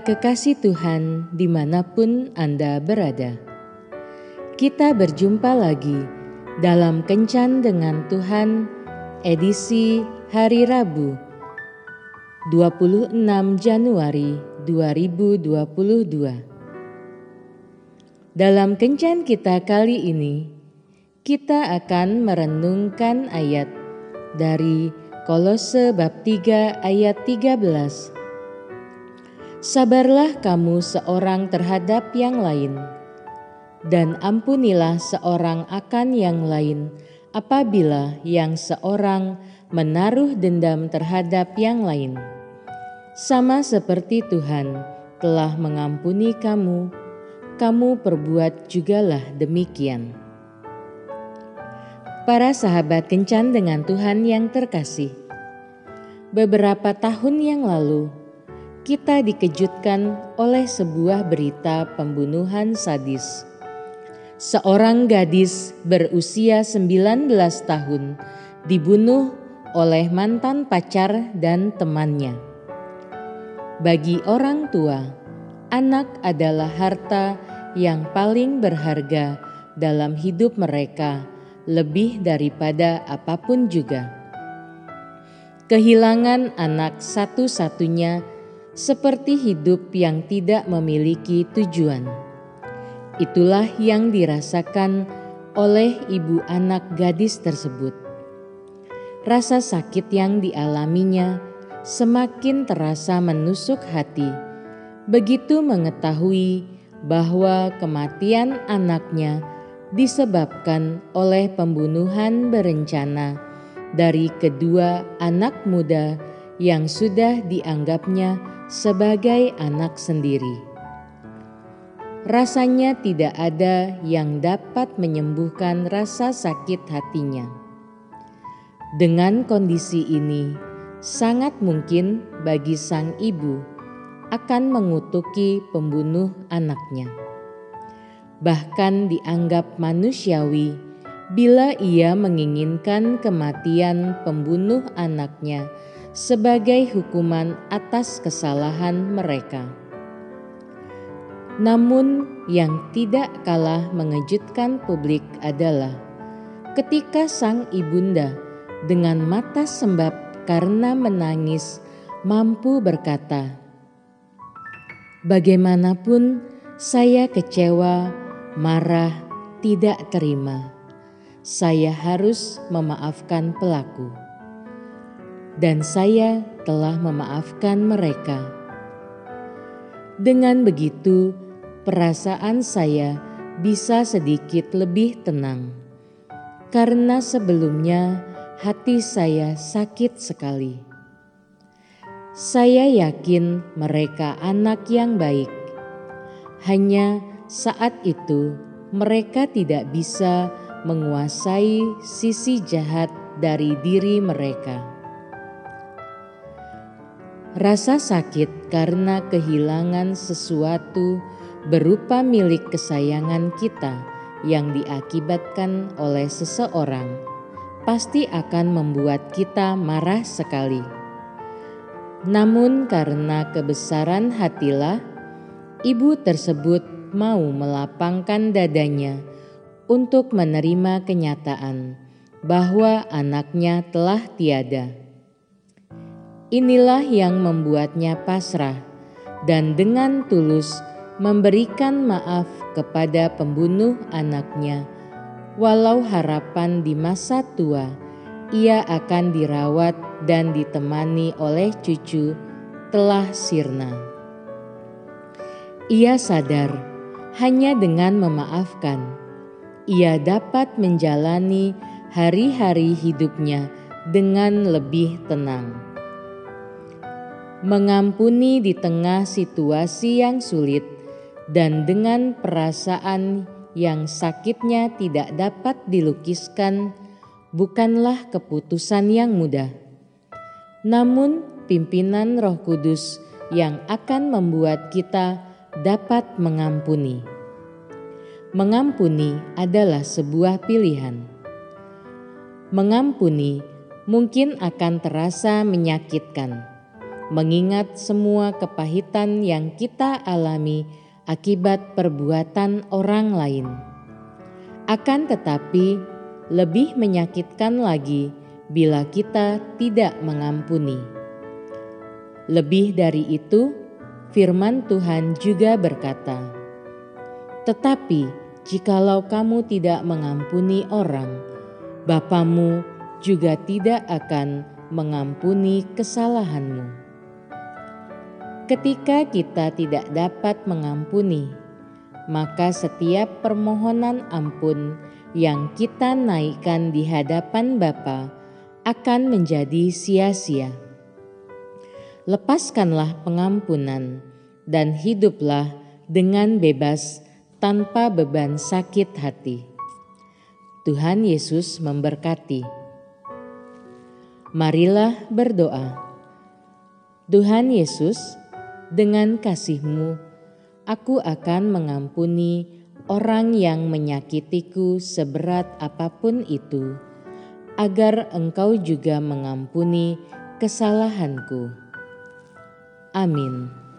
Kekasih Tuhan, di mana pun Anda berada, kita berjumpa lagi dalam Kencan dengan Tuhan, edisi hari Rabu, 26 Januari 2022. Dalam Kencan kita kali ini, kita akan merenungkan ayat dari Kolose bab 3 ayat 13 Sabarlah kamu seorang terhadap yang lain, dan ampunilah seorang akan yang lain apabila yang seorang menaruh dendam terhadap yang lain. Sama seperti Tuhan telah mengampuni kamu, kamu perbuat jugalah demikian. Para sahabat kencan dengan Tuhan yang terkasih, beberapa tahun yang lalu kita dikejutkan oleh sebuah berita pembunuhan sadis. Seorang gadis berusia 19 tahun dibunuh oleh mantan pacar dan temannya. Bagi orang tua, anak adalah harta yang paling berharga dalam hidup mereka, lebih daripada apa pun juga. Kehilangan anak satu-satunya seperti hidup yang tidak memiliki tujuan. Itulah yang dirasakan oleh ibu anak gadis tersebut. Rasa sakit yang dialaminya semakin terasa menusuk hati, begitu mengetahui bahwa kematian anaknya disebabkan oleh pembunuhan berencana dari kedua anak muda yang sudah dianggapnya sebagai anak sendiri. Rasanya tidak ada yang dapat menyembuhkan rasa sakit hatinya. Dengan kondisi ini, sangat mungkin bagi sang ibu akan mengutuki pembunuh anaknya. Bahkan dianggap manusiawi bila ia menginginkan kematian pembunuh anaknya sebagai hukuman atas kesalahan mereka. Namun, yang tidak kalah mengejutkan publik adalah ketika sang ibunda dengan mata sembab karena menangis mampu berkata, "Bagaimanapun saya kecewa, marah, tidak terima. Saya harus memaafkan pelaku." Dan saya telah memaafkan mereka. Dengan begitu, perasaan saya bisa sedikit lebih tenang, karena sebelumnya hati saya sakit sekali. Saya yakin mereka anak yang baik, hanya saat itu mereka tidak bisa menguasai sisi jahat dari diri mereka. Rasa sakit karena kehilangan sesuatu berupa milik kesayangan kita yang diakibatkan oleh seseorang pasti akan membuat kita marah sekali. Namun, karena kebesaran hatilah, ibu tersebut mau melapangkan dadanya untuk menerima kenyataan bahwa anaknya telah tiada. Inilah yang membuatnya pasrah dan dengan tulus memberikan maaf kepada pembunuh anaknya, walau harapan di masa tua ia akan dirawat dan ditemani oleh cucu telah sirna. Ia sadar hanya dengan memaafkan, ia dapat menjalani hari-hari hidupnya dengan lebih tenang mengampuni di tengah situasi yang sulit, dan dengan perasaan yang sakitnya tidak dapat dilukiskan, bukanlah keputusan yang mudah. Namun, pimpinan Roh Kudus yang akan membuat kita dapat mengampuni. Mengampuni adalah sebuah pilihan. Mengampuni mungkin akan terasa menyakitkan mengingat semua kepahitan yang kita alami akibat perbuatan orang lain. Akan tetapi, lebih menyakitkan lagi bila kita tidak mengampuni. Lebih dari itu, firman Tuhan juga berkata, "Tetapi jikalau kamu tidak mengampuni orang, Bapamu juga tidak akan mengampuni kesalahanmu." Ketika kita tidak dapat mengampuni, maka setiap permohonan ampun yang kita naikkan di hadapan Bapa akan menjadi sia-sia. Lepaskanlah pengampunan dan hiduplah dengan bebas tanpa beban sakit hati. Tuhan Yesus memberkati. Marilah berdoa. Tuhan Yesus, dengan kasih-Mu, aku akan mengampuni orang yang menyakitiku seberat apa pun itu, agar Engkau juga mengampuni kesalahanku. Amin.